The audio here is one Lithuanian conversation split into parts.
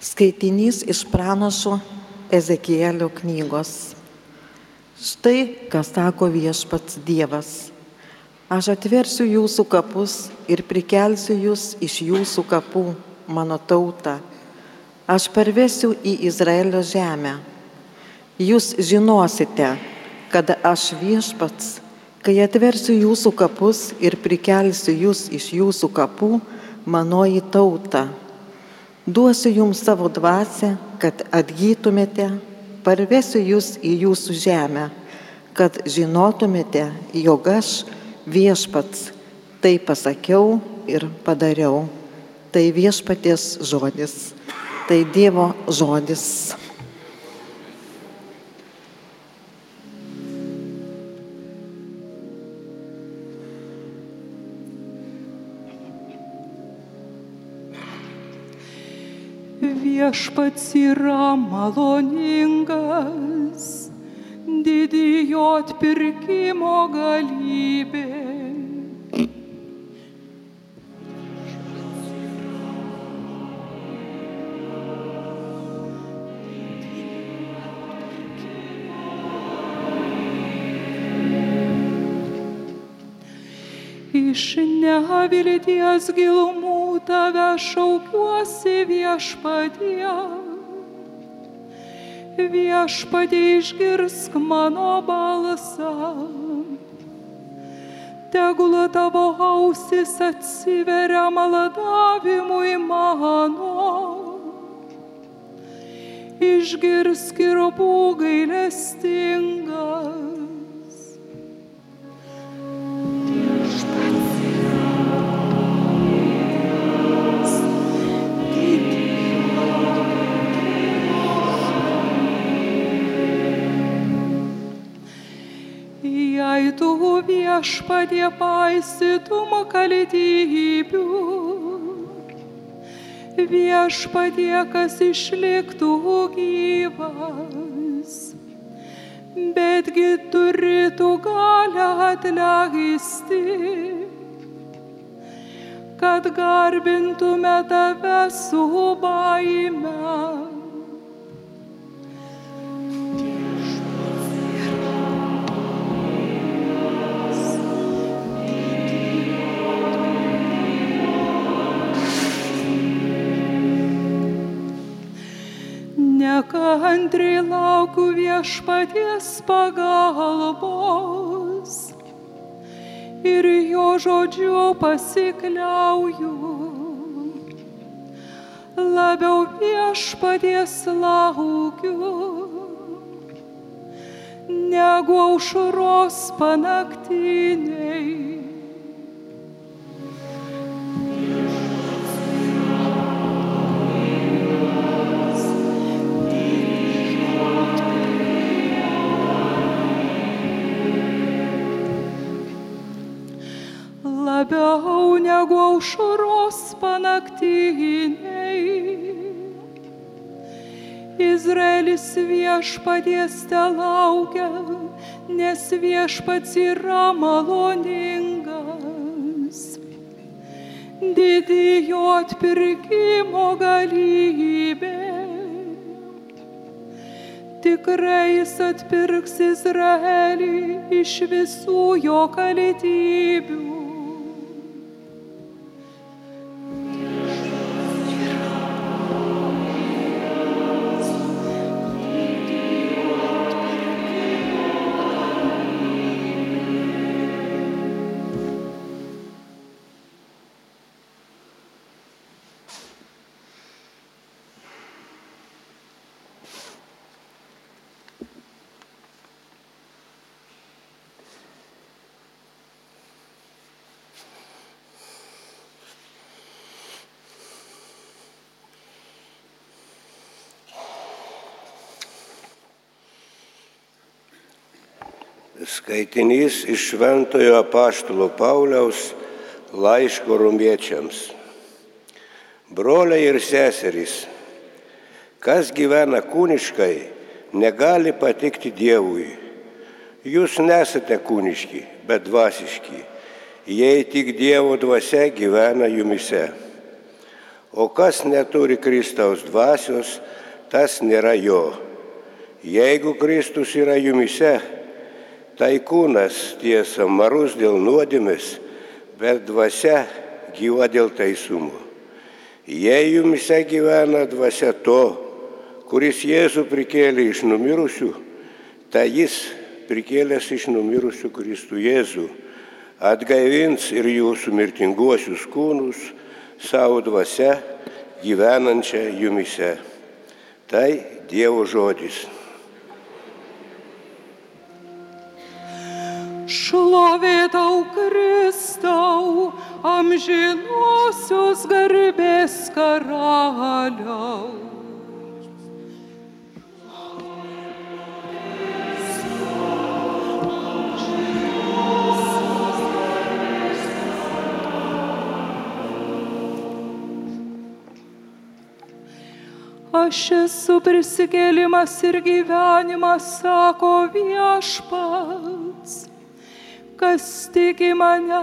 Skaitinys iš pranašo Ezekielio knygos. Štai, ką sako viešpats Dievas. Aš atversiu jūsų kapus ir prikelsiu jūs iš jūsų kapų, mano tautą. Aš parvesiu į Izraelio žemę. Jūs žinosite, kad aš viešpats, kai atversiu jūsų kapus ir prikelsiu jūs iš jūsų kapų, manoji tauta duosiu jums savo dvasę, kad atgytumėte, parvesiu jūs į jūsų žemę, kad žinotumėte, jog aš viešpats tai pasakiau ir padariau. Tai viešpaties žodis, tai Dievo žodis. Viešpats yra maloningas, didijo atpirkimo galybė. Iš nevilties gilumų tave šaukiuosi viešpatie. Viešpatie išgirsk mano balsą. Tegul tavo ausis atsiveria maladavimui mano. Išgirsk ir būk gailestingas. Jei tu viešpadė paisytum kaltybių, viešpadė, kas išliktų gyvas, betgi turėtų galę atleisti, kad garbintume tave su baime. Nekantriai laukiu viešpaties pagalbos ir jo žodžiu pasikliauju. Labiau viešpaties laukiu negu aušros panaktiniai. Negu aušros panaktiniai. Izraelis viešpaties te laukia, nes viešpats yra maloningas. Didijo atpirkimo galybė. Tikrai jis atpirks Izraelį iš visų jo kalitybių. Skaitinys iš Šventojo apaštalo Pauliaus laiško rumiečiams. Broliai ir seserys, kas gyvena kūniškai, negali patikti Dievui. Jūs nesate kūniški, bet dvasiški, jei tik Dievo dvasia gyvena jumise. o kas neturi Kristaus dvasios, tas nėra jo. Jeigu Kristus yra jumise, tai kūnas tiesa marus dėl nuodėmės, bet dvasia gyva dėl teisumo. Jei jumise gyvena dvasia to, kuris Jėzų prikėlė iš numirusių, tai jis prikėlęs iš numirusių Kristų Jėzų atgaivins ir jūsų mirtinguosius kūnus savo dvasia gyvenančią jumise. Tai Dievo žodis. Šlovė tau Kristau, amžinosios garbės karaliau. Aš esu prisikėlimas ir gyvenimas, sako viešpats. Kas tiki mane,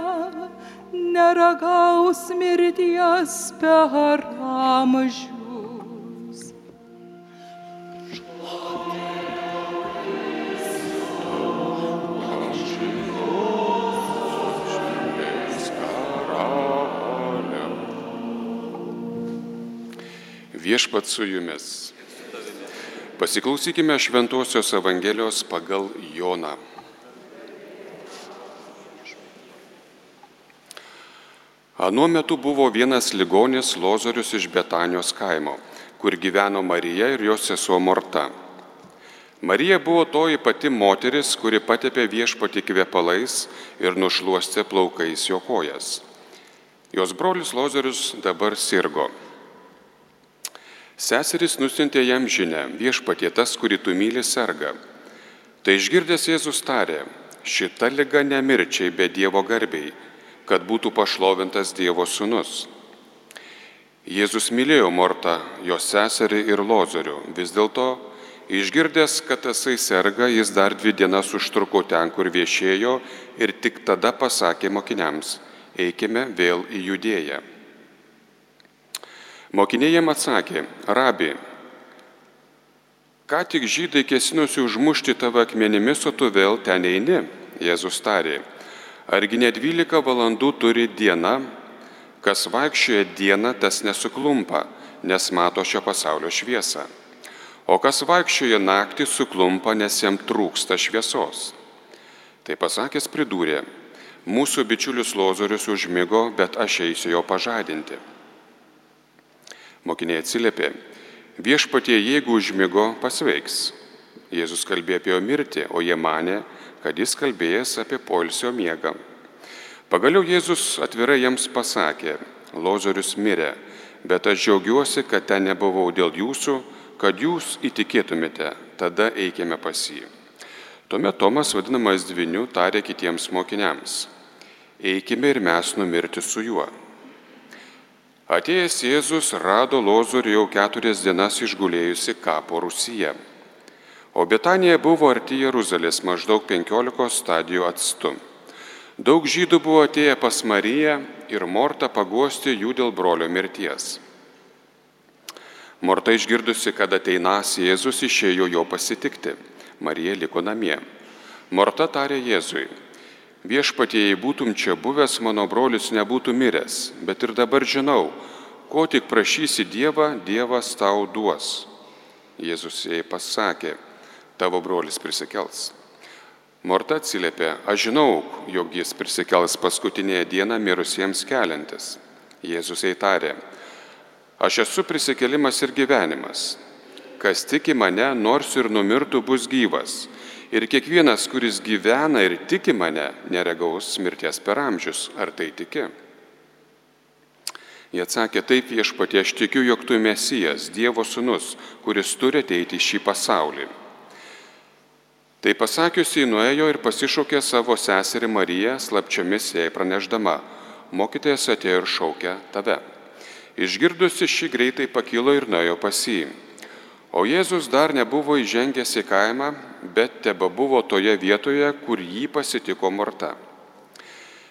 neragaus mirties per amžius. Viešpat su jumis. Pasiklausykime Šventojios Evangelijos pagal Joną. Anuo metu buvo vienas ligonis Lozorius iš Betanijos kaimo, kur gyveno Marija ir jos sesuo Morta. Marija buvo toji pati moteris, kuri patepė viešpati kvepalais ir nušluostė plaukais jo kojas. Jos brolis Lozorius dabar sirgo. Seseris nusintė jam žinę, viešpatie tas, kurį tu myli, serga. Tai išgirdęs Jėzus tarė, šita lyga nemirčiai be Dievo garbiai, kad būtų pašlovintas Dievo sūnus. Jėzus mylėjo Mortą, jos seserį ir Lozorių. Vis dėlto, išgirdęs, kad tasai serga, jis dar dvi dienas užtruko ten, kur viešėjo ir tik tada pasakė mokiniams, eikime vėl į judėją. Mokiniai jam atsakė, rabi, ką tik žydai kesinosi užmušti tavo akmenimis, o tu vėl ten eini, Jėzus tarė. Argi ne 12 valandų turi diena, kas vaikščioja dieną, tas nesuklumpa, nes mato šio pasaulio šviesą. O kas vaikščioja naktį, suklumpa, nes jam trūksta šviesos. Tai pasakęs pridūrė, mūsų bičiulius Lozorius užmygo, bet aš eisiu jo pažadinti. Mokiniai atsiliepė, viešpatie, jeigu užmygo, pasveiks. Jėzus kalbėjo apie jo mirtį, o jie mane, kad jis kalbėjęs apie polsio miegą. Pagaliau Jėzus atvirai jiems pasakė, Lozorius mirė, bet aš džiaugiuosi, kad ten nebuvau dėl jūsų, kad jūs įtikėtumėte, tada eikime pas jį. Tuomet Tomas, vadinamas dviniu, tarė kitiems mokiniams, eikime ir mes numirti su juo. Atėjęs Jėzus rado Lozorių jau keturias dienas išgulėjusi kapo Rusiją. O Betanija buvo arti Jeruzalės maždaug penkiolikos stadijų atstu. Daug žydų buvo atėję pas Mariją ir Mortą paguosti jų dėl brolio mirties. Morta išgirdusi, kad ateinas Jėzus išėjo jo pasitikti. Marija liko namie. Morta tarė Jėzui, Viešpatie, jei būtum čia buvęs, mano brolis nebūtų miręs, bet ir dabar žinau, ko tik prašysi Dievą, Dievas tau duos. Jėzus jai pasakė, tavo brolis prisikels. Morta atsiliepė, aš žinau, jog jis prisikels paskutinėje dieną mirusiems keliantis. Jėzus jai tarė, aš esu prisikelimas ir gyvenimas. Kas tiki mane, nors ir numirtų, bus gyvas ir kiekvienas, kuris gyvena ir tiki mane, neregaus mirties per amžius. Ar tai tiki? Jie atsakė, taip viešpatie, aš tikiu, jog tu mesijas, Dievo sūnus, kuris turi ateiti į šį pasaulį. Tai pasakiusi, nuėjo ir pasišaukė savo seserį Mariją, slapčiomis jai praneždama, mokytojas atėjo ir šaukė tave. Išgirdusi šį greitai pakilo ir nuėjo pas jį. O Jėzus dar nebuvo įžengęs į kaimą, bet tebe buvo toje vietoje, kur jį pasitiko Morta.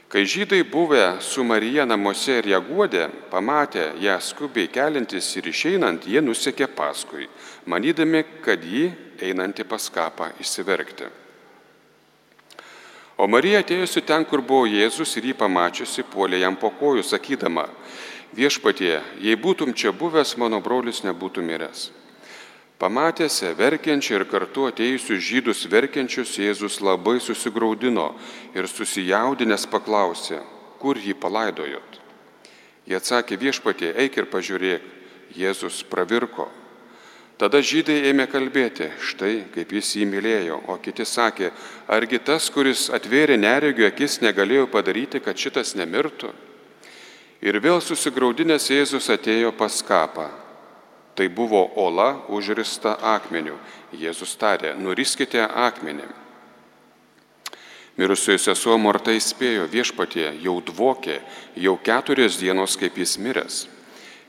Kai žydai buvę su Marija namuose ir ją guodė, pamatę ją skubiai kelintis ir išeinant, jie nusekė paskui, manydami, kad ji einanti pas kapą išsiverkti. O Marija atėjusi ten, kur buvo Jėzus ir jį pamačiusi, puolė jam po kojų, sakydama, viešpatie, jei būtum čia buvęs, mano brolis nebūtų miręs. Pamatęs verkiančią ir kartu atėjusius žydus verkiančius, Jėzus labai susigaudino ir susijaudinęs paklausė, kur jį palaidojot. Jie atsakė viešpatie, eik ir pažiūrėk, Jėzus pravirko Tada žydai ėmė kalbėti, štai kaip jis jį mylėjo, o kiti sakė, argi tas, kuris atvėrė neregio akis, negalėjo padaryti, kad šitas nemirtų? Ir vėl susigaudinęs Jėzus atėjo pas kapą. Tai buvo ola užrista akmeniu. Jėzus tarė, nuriskite akmenį. Mirusioji sesuo Morta įspėjo viešpatie, jau dvokė, jau keturios dienos kaip jis miręs.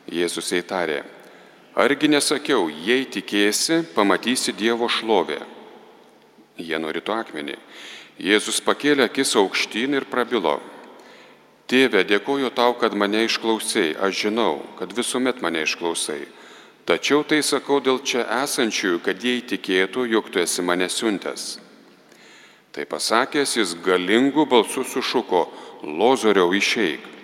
Jėzus įtarė, Argi nesakiau, jei tikėsi, pamatysi Dievo šlovę. Jie norito akmenį. Jėzus pakėlė akis aukštyn ir prabilo. Tėve, dėkoju tau, kad mane išklausai. Aš žinau, kad visuomet mane išklausai. Tačiau tai sakau dėl čia esančiųjų, kad jie įtikėtų, jog tu esi mane siuntęs. Tai pasakęs, jis galingų balsų sušuko, Lozoriau išeik.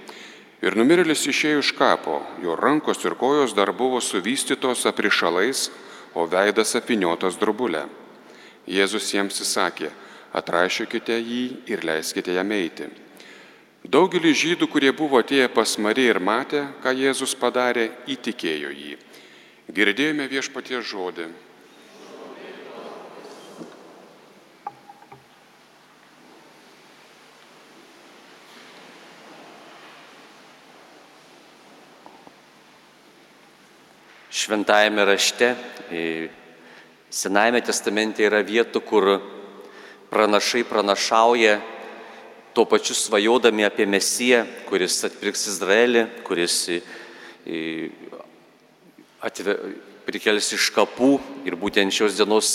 Ir numirėlis išėjo iš kapo, jo rankos ir kojos dar buvo suvystytos aprišalais, o veidas apiniotas drobulė. Jėzus jiems įsakė, atrašykite jį ir leiskite jam eiti. Daugelis žydų, kurie buvo atėję pas Mariją ir matė, ką Jėzus padarė, įtikėjo jį. Girdėjome viešpatie žodį. Šventajame rašte, Senajame testamente yra vietų, kur pranašai pranašauja tuo pačiu svajodami apie Mesiją, kuris atpirks Izraelį, kuris atve, prikels iš kapų ir būtent šios dienos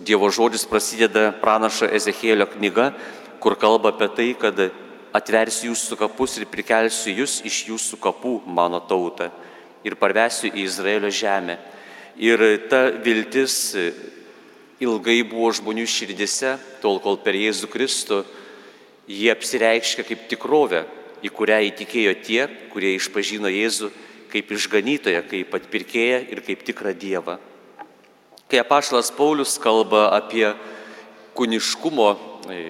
Dievo žodis prasideda pranašo Ezekėlio knyga, kur kalba apie tai, kad atversiu jūsų kapus ir prikelsiu jūs iš jūsų kapų, mano tautą ir parvesiu į Izraelio žemę. Ir ta viltis ilgai buvo žmonių širdise, tol kol per Jėzų Kristų jie apsireiškia kaip tikrovė, į kurią įtikėjo tie, kurie išpažino Jėzų kaip išganytoją, kaip atpirkėją ir kaip tikrą Dievą. Kai apašalas Paulius kalba apie kūniškumo e,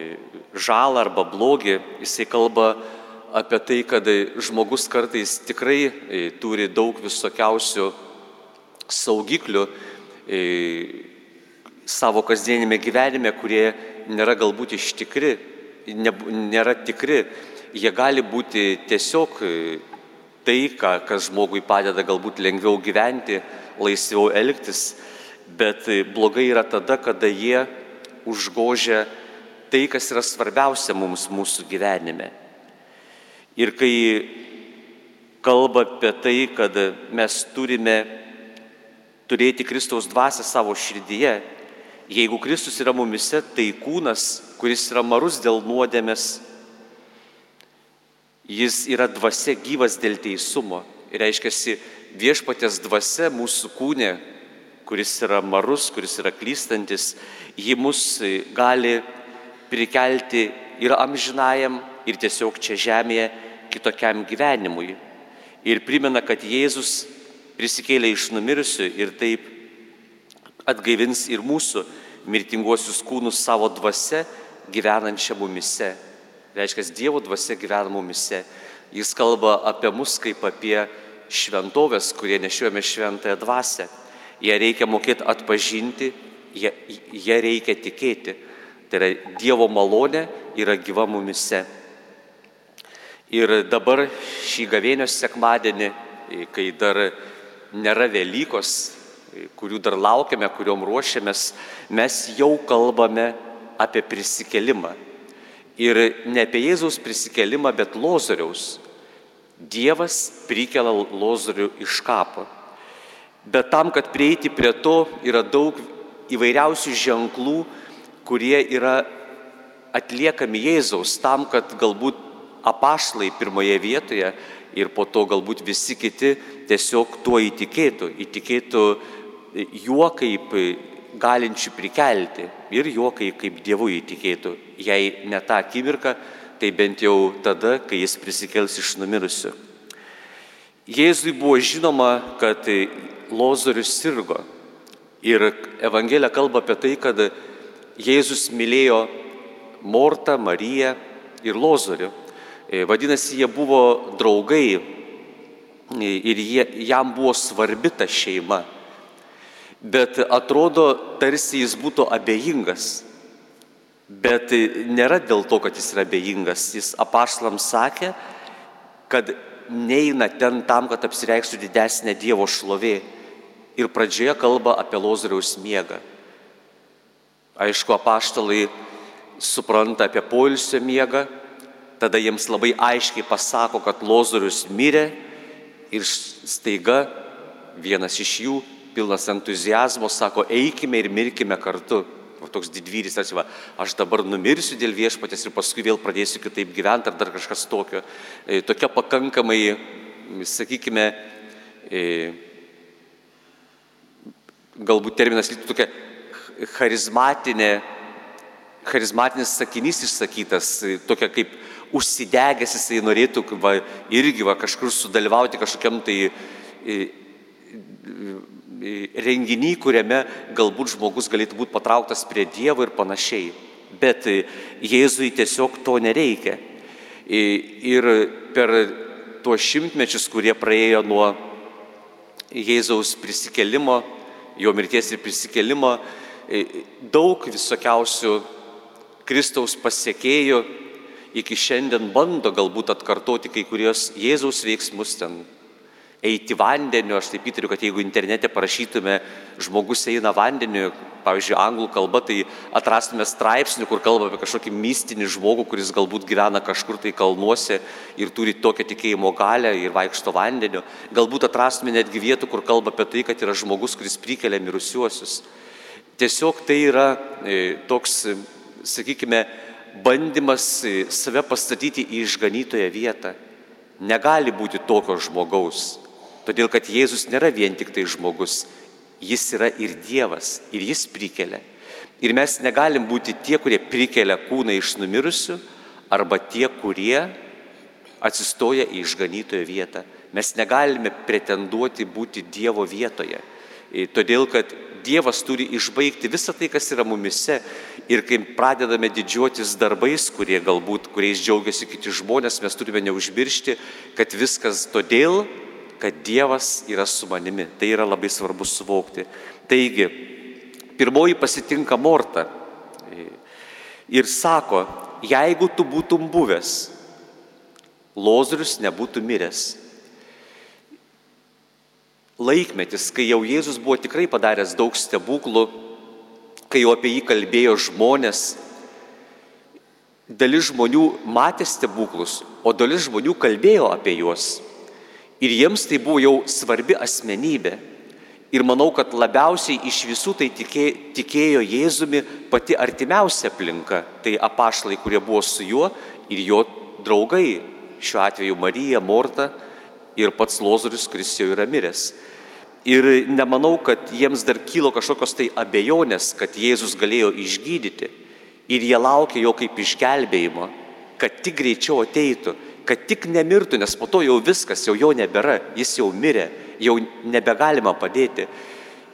žalą arba blogį, jisai kalba apie tai, kad žmogus kartais tikrai e, turi daug visokiausių saugiklių e, savo kasdienime gyvenime, kurie nėra galbūt iš tikri, nėra tikri. Jie gali būti tiesiog e, tai, kas žmogui padeda galbūt lengviau gyventi, laisviau elgtis, bet blogai yra tada, kada jie užgožia tai, kas yra svarbiausia mums mūsų gyvenime. Ir kai kalba apie tai, kad mes turime turėti Kristaus dvasę savo širdyje, jeigu Kristus yra mumise, tai kūnas, kuris yra marus dėl nuodėmės, jis yra dvasia gyvas dėl teisumo. Ir reiškia, viešpatės dvasia mūsų kūne, kuris yra marus, kuris yra klystantis, ji mus gali prikelti ir amžinajam, ir tiesiog čia žemėje kitokiam gyvenimui. Ir primena, kad Jėzus prisikėlė iš numirusių ir taip atgaivins ir mūsų mirtinguosius kūnus savo dvasia gyvenančią mumise. Reiškia, Dievo dvasia gyvena mumise. Jis kalba apie mus kaip apie šventovės, kurie nešiojame šventąją dvasę. Ją reikia mokėti atpažinti, ją, ją reikia tikėti. Tai yra Dievo malonė yra gyva mumise. Ir dabar šį gavėnios sekmadienį, kai dar nėra Velykos, kurių dar laukiame, kuriuom ruošiamės, mes jau kalbame apie prisikelimą. Ir ne apie Jėzaus prisikelimą, bet Lozoriaus. Dievas prikelia Lozorių iš kapo. Bet tam, kad prieiti prie to, yra daug įvairiausių ženklų, kurie yra atliekami Jėzaus, tam, kad galbūt apašlai pirmoje vietoje ir po to galbūt visi kiti tiesiog tuo įtikėtų, įtikėtų juo kaip galinčių prikelti ir juo kaip Dievu įtikėtų. Jei ne tą akimirką, tai bent jau tada, kai jis prisikels iš numirusių. Jėzui buvo žinoma, kad Lozorius sirgo. Ir Evangelija kalba apie tai, kad Jėzus mylėjo Mortą, Mariją ir Lozorių. E, vadinasi, jie buvo draugai e, ir jie, jam buvo svarbi ta šeima. Bet atrodo, tarsi jis būtų abejingas. Bet nėra dėl to, kad jis yra abejingas. Jis apašlams sakė, kad neina ten tam, kad apsireikštų didesnė Dievo šlovė. Ir pradžioje kalba apie Lozoriaus miegą. Aišku, apaštalai supranta apie poilsio miegą, tada jiems labai aiškiai pasako, kad Lozorius mirė ir staiga vienas iš jų, pilnas entuzijazmo, sako, eikime ir mirkime kartu. O toks didvyris, tarsi, va, aš dabar numirsiu dėl viešpatės ir paskui vėl pradėsiu kitaip gyventi ar dar kažkas tokio. E, tokia pakankamai, sakykime, e, galbūt terminas lyg tokia charizmatinė, charizmatinis sakinys išsakytas, tokia kaip užsidegęs jisai norėtų va, irgi va, kažkur sudalyvauti kažkokiam tai renginį, kuriame galbūt žmogus galėtų būti patrauktas prie Dievo ir panašiai. Bet Jėzui tiesiog to nereikia. Ir per tuos šimtmečius, kurie praėjo nuo Jėzaus prisikelimo, jo mirties ir prisikelimo, daug visokiausių Kristaus pasiekėjų iki šiandien bando galbūt atkartoti kai kurios Jėzaus veiksmus ten. Eiti vandeniu, aš taip įtariu, kad jeigu internete parašytume, žmogus eina vandeniu, pavyzdžiui, anglų kalba, tai atrastume straipsnių, kur kalba apie kažkokį mistinį žmogų, kuris galbūt gyvena kažkur tai kalnuose ir turi tokią tikėjimo galę ir vaikšto vandeniu. Galbūt atrastume netgi vietų, kur kalba apie tai, kad yra žmogus, kuris prikelia mirusiuosius. Tiesiog tai yra e, toks, sakykime, bandymas save pastatyti į išganytoją vietą. Negali būti tokio žmogaus, todėl kad Jėzus nėra vien tik tai žmogus, jis yra ir Dievas, ir jis prikelia. Ir mes negalim būti tie, kurie prikelia kūną iš numirusių, arba tie, kurie atsistoja į išganytojo vietą. Mes negalime pretenduoti būti Dievo vietoje, todėl kad Dievas turi išbaigti visą tai, kas yra mumise. Ir kai pradedame didžiuotis darbais, kurie galbūt, kuriais džiaugiasi kiti žmonės, mes turime neužmiršti, kad viskas todėl, kad Dievas yra su manimi. Tai yra labai svarbu suvokti. Taigi, pirmoji pasitinka Morta ir sako, jeigu tu būtum buvęs, Lozorius nebūtų miręs laikmetis, kai jau Jėzus buvo tikrai padaręs daug stebuklų, kai jau apie jį kalbėjo žmonės, dalis žmonių matė stebuklus, o dalis žmonių kalbėjo apie juos. Ir jiems tai buvo jau svarbi asmenybė. Ir manau, kad labiausiai iš visų tai tikėjo Jėzumi pati artimiausia aplinka. Tai apašlai, kurie buvo su juo ir jo draugai. Šiuo atveju Marija, Morta ir pats Lozorius, kuris jau yra miręs. Ir nemanau, kad jiems dar kilo kažkokios tai abejonės, kad Jėzus galėjo išgydyti. Ir jie laukia jo kaip išgelbėjimo, kad tik greičiau ateitų, kad tik nemirtų, nes po to jau viskas, jau jo nebėra, jis jau mirė, jau nebegalima padėti.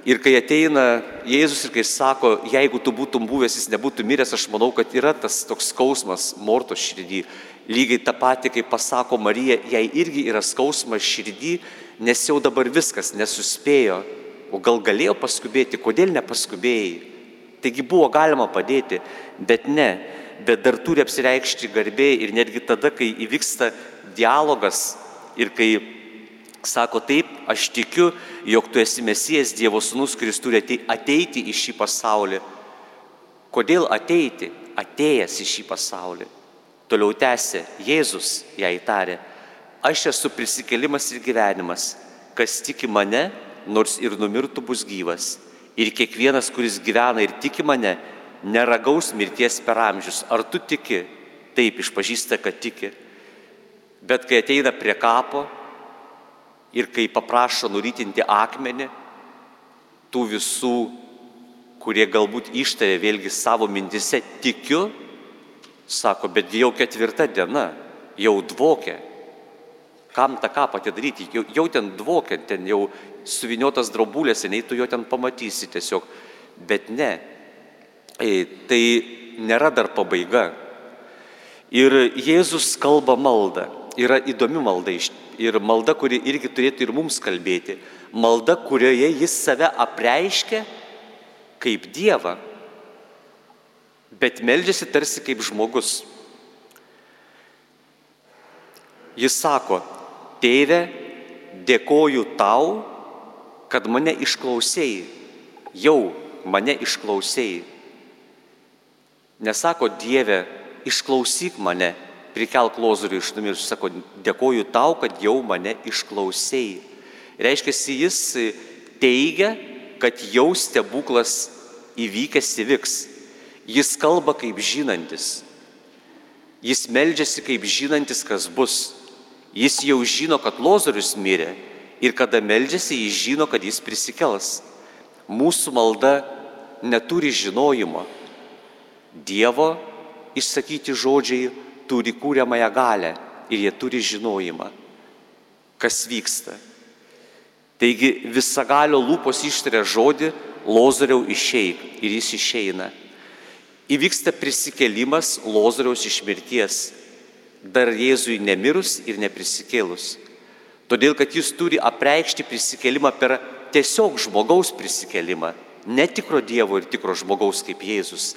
Ir kai ateina Jėzus ir kai sako, jeigu tu būtum buvęs, jis nebūtų miręs, aš manau, kad yra tas toks skausmas Morto širdį. Lygiai tą patį, kaip pasako Marija, jai irgi yra skausmas širdį, nes jau dabar viskas nesuspėjo, o gal galėjo paskubėti, kodėl nepaskubėjai. Taigi buvo galima padėti, bet ne, bet dar turi apsireikšti garbė ir netgi tada, kai įvyksta dialogas ir kai sako taip, aš tikiu, jog tu esi Mesijas Dievo Sūnus, kuris turi ateiti į šį pasaulį. Kodėl ateiti? Atėjęs į šį pasaulį. Toliau tęsė, Jėzus ją įtarė, aš esu prisikelimas ir gyvenimas, kas tiki mane, nors ir numirtų bus gyvas. Ir kiekvienas, kuris gyvena ir tiki mane, neragaus mirties per amžius. Ar tu tiki? Taip, išpažįsta, kad tiki. Bet kai ateina prie kapo ir kai paprašo nurytinti akmenį, tų visų, kurie galbūt ištarė vėlgi savo mintise, tikiu, sako, bet jau ketvirta diena, jau dvokia. Kam tą kapą atidaryti? Jau, jau ten dvokia, ten jau suviniotas draubulėse, nei tu jo ten pamatysi tiesiog. Bet ne, e, tai nėra dar pabaiga. Ir Jėzus kalba maldą. Yra įdomi malda ir malda, kuri irgi turėtų ir mums kalbėti. Malda, kurioje jis save apreiškia kaip Dievą, bet meldžiasi tarsi kaip žmogus. Jis sako, tėve, dėkoju tau, kad mane išklausėjai, jau mane išklausėjai. Nesako Dieve, išklausyk mane, prikelk lozorių iš numirusių, sako, dėkoju tau, kad jau mane išklausėjai. Reiškia, jis teigia, kad jau stebuklas įvykęs įvyks. Jis kalba kaip žinantis. Jis meldžiasi kaip žinantis, kas bus. Jis jau žino, kad lozorius mirė ir kada meldžiasi, jis žino, kad jis prisikels. Mūsų malda neturi žinojimo. Dievo išsakyti žodžiai turi kūriamąją galę ir jie turi žinojimą, kas vyksta. Taigi visagalio lūpos ištaria žodį, lozoriau išeik ir jis išeina. Įvyksta prisikėlimas lozoriaus iš mirties, dar Jėzui nemirus ir neprisikėlus. Todėl, kad jis turi apreikšti prisikėlimą per tiesiog žmogaus prisikėlimą, ne tikro Dievo ir tikro žmogaus kaip Jėzus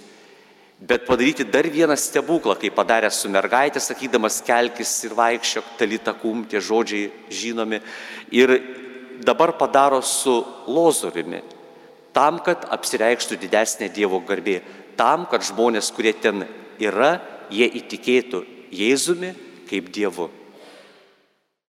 bet padaryti dar vieną stebuklą, kaip padarė su mergaitė, sakydamas kelkis ir vaikščiok, talita kum, tie žodžiai žinomi. Ir dabar padaro su lozoriumi, tam, kad apsireikštų didesnė Dievo garbė, tam, kad žmonės, kurie ten yra, jie įtikėtų Jėzumi kaip Dievu.